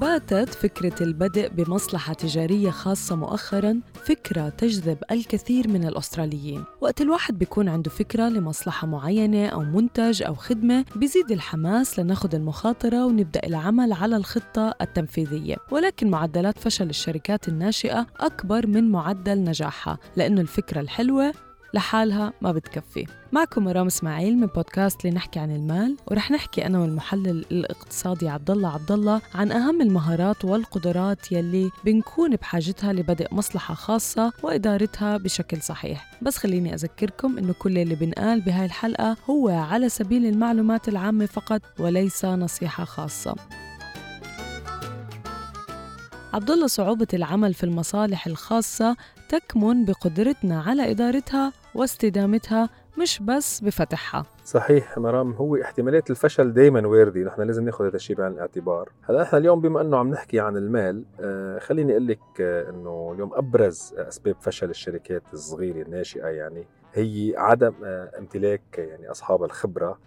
باتت فكرة البدء بمصلحة تجارية خاصة مؤخراً فكرة تجذب الكثير من الأستراليين. وقت الواحد بيكون عنده فكرة لمصلحة معينة أو منتج أو خدمة بيزيد الحماس لناخد المخاطرة ونبدأ العمل على الخطة التنفيذية. ولكن معدلات فشل الشركات الناشئة أكبر من معدل نجاحها لأنه الفكرة الحلوة لحالها ما بتكفي. معكم مرام إسماعيل من بودكاست لنحكي عن المال ورح نحكي أنا والمحلل الاقتصادي عبد الله عبد الله عن أهم المهارات والقدرات يلي بنكون بحاجتها لبدء مصلحة خاصة وإدارتها بشكل صحيح. بس خليني أذكركم إنه كل اللي بنقال بهاي الحلقة هو على سبيل المعلومات العامة فقط وليس نصيحة خاصة. عبد الله صعوبة العمل في المصالح الخاصة تكمن بقدرتنا على إدارتها واستدامتها مش بس بفتحها. صحيح مرام هو احتمالات الفشل دائما واردة نحن لازم ناخذ هذا الشيء بعين الاعتبار. هلا نحن اليوم بما إنه عم نحكي عن المال آه خليني أقول لك آه إنه اليوم أبرز أسباب فشل الشركات الصغيرة الناشئة يعني هي عدم آه امتلاك يعني أصحاب الخبرة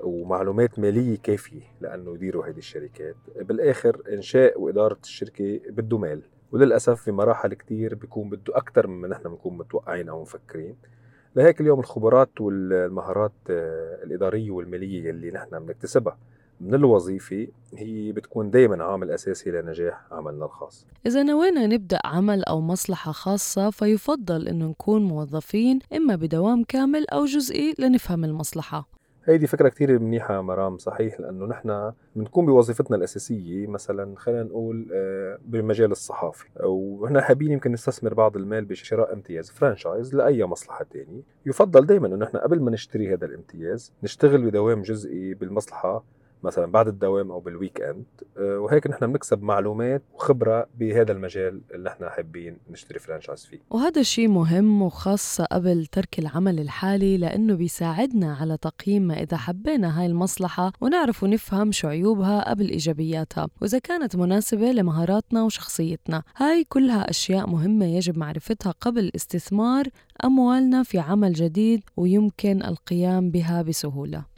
ومعلومات مالية كافية لأنه يديروا هذه الشركات. بالآخر إنشاء وإدارة الشركة بده مال. وللأسف في مراحل كتير بيكون بده أكثر مما نحن بنكون متوقعين أو مفكرين. لهيك اليوم الخبرات والمهارات آه، الإدارية والمالية اللي نحن بنكتسبها من الوظيفة هي بتكون دايما عامل أساسي لنجاح عملنا الخاص. إذا نوينا نبدأ عمل أو مصلحة خاصة فيفضل أنه نكون موظفين إما بدوام كامل أو جزئي لنفهم المصلحة. هيدي فكرة كتير منيحة مرام صحيح لأنه نحن بنكون بوظيفتنا الأساسية مثلا خلينا نقول آه، بمجال الصحافي. ونحن حابين يمكن نستثمر بعض المال بشراء امتياز franchise لأي مصلحة تانية. يفضل دايما أنه نحن قبل ما نشتري هذا الامتياز نشتغل بدوام جزئي بالمصلحة مثلا بعد الدوام أو بال weekend آه، وهيك نحن بنكسب معلومات وخبرة بهذا المجال اللي نحن حابين نشتري franchise فيه. وهذا الشيء مهم وخاصة قبل ترك العمل الحالي لأنه بيساعدنا على تقييم ما إذا حبينا هاي المصلحة ونعرف ونفهم شو عيوبها قبل إيجابياتها وإذا كانت مناسبة لمهاراتنا وشخصيتنا. هاي كلها أشياء مهمة يجب معرفتها قبل استثمار أموالنا في عمل جديد ويمكن القيام بها بسهولة.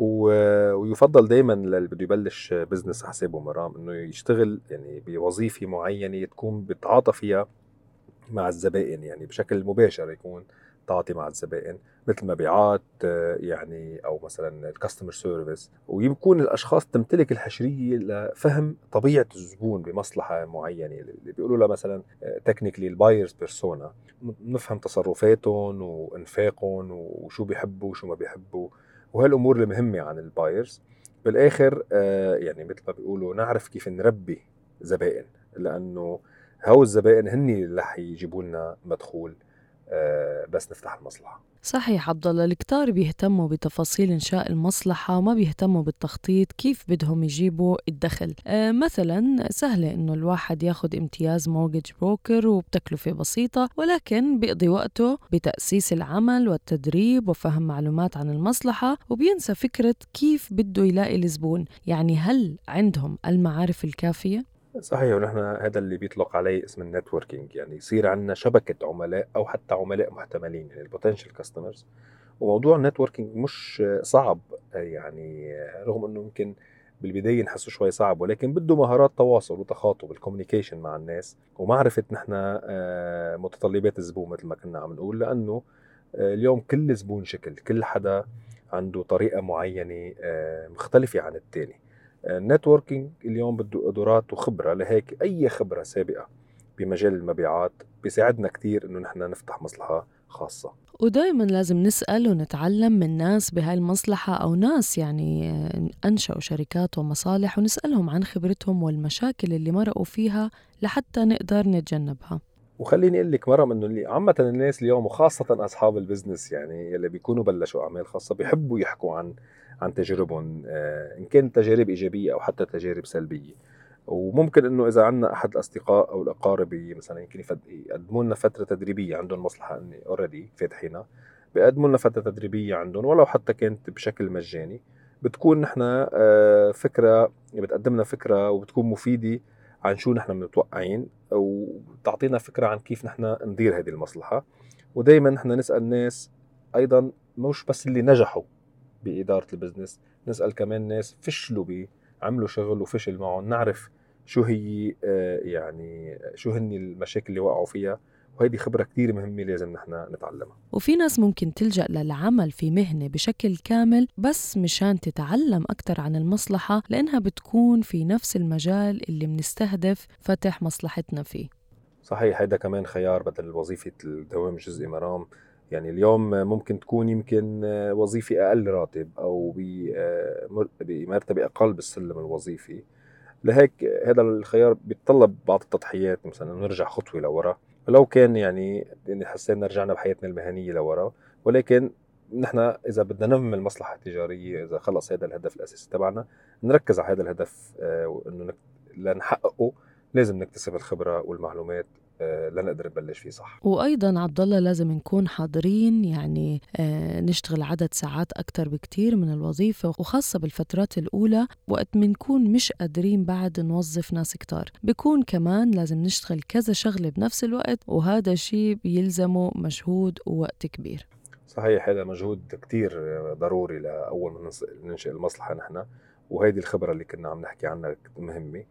ويفضل دائما للي بده يبلش business حسابه مرام إنه يشتغل يعني بوظيفة معينة تكون بتعاطى فيها مع الزبائن يعني بشكل مباشر يكون تعاطي مع الزبائن مثل مبيعات يعني أو مثلا ال customer service ويكون الأشخاص تمتلك الحشرية لفهم طبيعة الزبون بمصلحة معينة اللي بيقولوا لها مثلا technically ال buyer's persona نفهم تصرفاتهم وإنفاقهم وشو بيحبوا وشو ما بيحبوا. وهالأمور المهمه عن ال buyers. بالآخر آه يعني مثل ما بيقولوا نعرف كيف نربي زبائن لأنه هو الزبائن هن اللي رح يجيبوا لنا مدخول. بس نفتح المصلحة. صحيح عبد الله الكتار بيهتموا بتفاصيل إنشاء المصلحة وما بيهتموا بالتخطيط كيف بدهم يجيبوا الدخل؟ آه مثلا سهلة إنه الواحد ياخذ امتياز mortgage broker وبتكلفة بسيطة ولكن بيقضي وقته بتأسيس العمل والتدريب وفهم معلومات عن المصلحة وبينسى فكرة كيف بده يلاقي الزبون. يعني هل عندهم المعارف الكافية؟ صحيح ونحن هذا اللي بيطلق عليه اسم ال networking يعني يصير عندنا شبكة عملاء أو حتى عملاء محتملين يعني ال potential customers وموضوع ال networking مش صعب يعني رغم إنه يمكن بالبداية نحسه شوي صعب ولكن بده مهارات تواصل وتخاطب ال communication مع الناس ومعرفة نحن آه، متطلبات الزبون مثل ما كنا عم نقول لأنه آه، اليوم كل زبون شكل كل حدا عنده طريقة معينة آه، مختلفة عن الثاني ال networking اليوم بده قدرات وخبرة لهيك أي خبرة سابقة بمجال المبيعات بيساعدنا كثير إنه نحن نفتح مصلحة خاصة. ودائما لازم نسأل ونتعلم من ناس بهاي المصلحة أو ناس يعني أنشأوا شركات ومصالح ونسألهم عن خبرتهم والمشاكل اللي مرقوا فيها لحتى نقدر نتجنبها. وخليني أقول لك مرام إنه اللي عامة الناس اليوم وخاصة أصحاب ال business يعني اللي بيكونوا بلشوا أعمال خاصة بيحبوا يحكوا عن عن تجاربهم آه، إن كانت تجارب إيجابية أو حتى تجارب سلبية. وممكن إنه إذا عندنا أحد الأصدقاء أو الأقارب مثلا يمكن يقدموا لنا فترة تدريبية عندهم مصلحة إني اوريدي فاتحينها بيقدموا لنا فترة تدريبية عندهم ولو حتى كانت بشكل مجاني. بتكون نحن آه، فكرة بتقدم لنا فكرة وبتكون مفيدة عن شو نحن متوقعين وبتعطينا فكرة عن كيف نحن ندير هذه المصلحة. ودائما نحن نسأل الناس أيضا مش بس اللي نجحوا بإدارة البزنس. نسأل كمان ناس فشلوا به عملوا شغل وفشل معهم. نعرف شو هي آه، يعني شو هن المشاكل اللي وقعوا فيها. وهيدي خبرة كتير مهمة لازم نحن نتعلمها. وفي ناس ممكن تلجأ للعمل في مهنة بشكل كامل بس مشان تتعلم أكثر عن المصلحة لأنها بتكون في نفس المجال اللي بنستهدف فتح مصلحتنا فيه. صحيح هيدا كمان خيار بدل وظيفة الدوام الجزئي مرام. يعني اليوم ممكن تكون يمكن وظيفة أقل راتب أو بمرتبة أقل بالسلم الوظيفي. لهيك هذا الخيار بيتطلب بعض التضحيات مثلا نرجع خطوة لورا. ولو كان يعني حسينا رجعنا بحياتنا المهنية لورا ولكن نحن إذا بدنا ننمي المصلحة التجارية إذا خلص هذا الهدف الأساسي تبعنا نركز على هذا الهدف آه، وإنه لنحققه لازم نكتسب الخبرة والمعلومات آه، لنقدر نبلش فيه صح. وأيضا عبد الله لازم نكون حاضرين يعني آه، نشتغل عدد ساعات أكثر بكثير من الوظيفة وخاصة بالفترات الأولى وقت بنكون مش قادرين بعد نوظف ناس كتار. بكون كمان لازم نشتغل كذا شغلة بنفس الوقت وهذا الشيء بيلزمه مجهود ووقت كبير. صحيح هذا مجهود كتير ضروري لأول ما ننشئ المصلحة نحن وهيدي الخبرة اللي كنا عم نحكي عنها مهمة.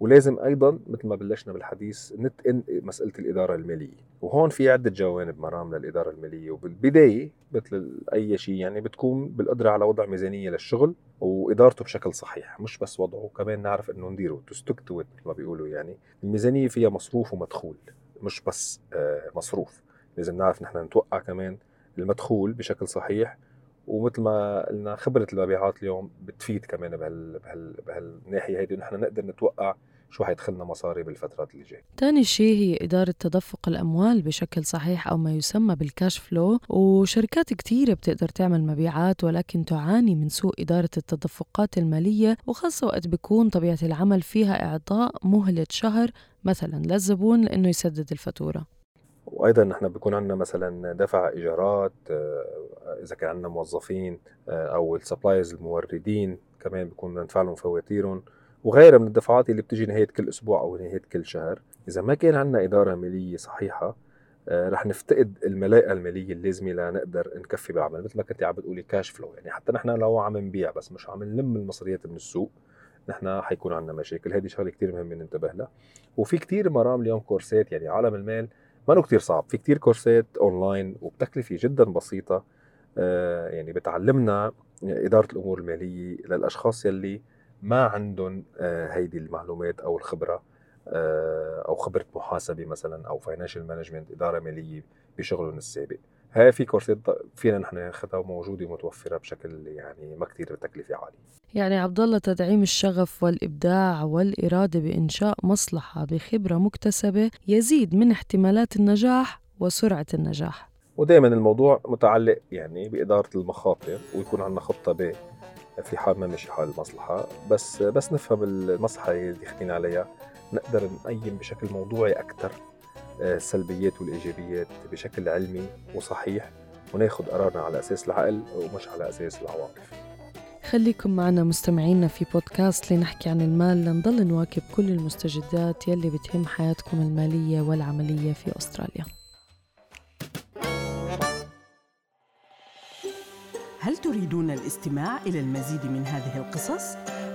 ولازم أيضا مثل ما بلشنا بالحديث نتقن مسألة الإدارة المالية. وهون في عدة جوانب مرام للإدارة المالية. وبالبداية مثل أي شيء يعني بتكون بالقدرة على وضع ميزانية للشغل وإدارته بشكل صحيح مش بس وضعه. كمان نعرف إنه نديره تستك تو مثل ما بيقولوا يعني. الميزانية فيها مصروف ومدخول مش بس آه، مصروف. لازم نعرف نحن نتوقع كمان المدخول بشكل صحيح ومثل ما قلنا خبرة المبيعات اليوم بتفيد كمان بهال بهال بهالناحية هيدي نحن نقدر نتوقع شو حيدخلنا مصاري بالفترات اللي جاية. ثاني شيء هي إدارة تدفق الأموال بشكل صحيح أو ما يسمى بالكاش فلو وشركات كثيرة بتقدر تعمل مبيعات ولكن تعاني من سوء إدارة التدفقات المالية وخاصة وقت بيكون طبيعة العمل فيها إعطاء مهلة شهر مثلا للزبون لأنه يسدد الفاتورة. وأيضا نحن بيكون عندنا مثلا دفع إيجارات آه، إذا كان عندنا موظفين آه، أو ال suppliers الموردين كمان بيكون ندفع لهم فواتيرهم. وغيرها من الدفعات اللي بتجي نهاية كل أسبوع أو نهاية كل شهر. إذا ما كان عندنا إدارة مالية صحيحة آه، رح نفتقد الملاءه المالية اللازمة لنقدر نكفي بالعمل مثل ما كنت عم بتقولي cash flow يعني حتى نحن لو عم نبيع بس مش عم نلم المصريات من السوق نحن حيكون عندنا مشاكل. هذه شغلة كثير مهمة ننتبه لها. وفي كثير مرام اليوم كورسات يعني عالم المال ما كتير صعب. في كتير كورسات أونلاين وبتكلفه جدا بسيطة. آه، يعني بتعلمنا إدارة الأمور المالية للأشخاص يلي ما عندهم آه، هيدي المعلومات أو الخبرة آه، أو خبرة محاسبة مثلا أو financial management إدارة مالية بشغلهم السابق. هاي في كورسات فينا نحن ناخذها وموجودة ومتوفرة بشكل يعني ما كثير بتكلفة عالية. يعني عبد الله تدعيم الشغف والإبداع والإرادة بإنشاء مصلحة بخبرة مكتسبة يزيد من احتمالات النجاح وسرعة النجاح. ودائما الموضوع متعلق يعني بإدارة المخاطر ويكون عندنا خطة ب في حال ما مشي حال المصلحة بس بس نفهم المصلحة اللي داخلين عليها نقدر نقيم بشكل موضوعي أكثر السلبيات والإيجابيات بشكل علمي وصحيح وناخذ قرارنا على أساس العقل ومش على أساس العواطف. خليكم معنا مستمعينا في بودكاست لنحكي عن المال. لنضل نواكب كل المستجدات يلي بتهم حياتكم المالية والعملية في أستراليا. هل تريدون الاستماع إلى المزيد من هذه القصص؟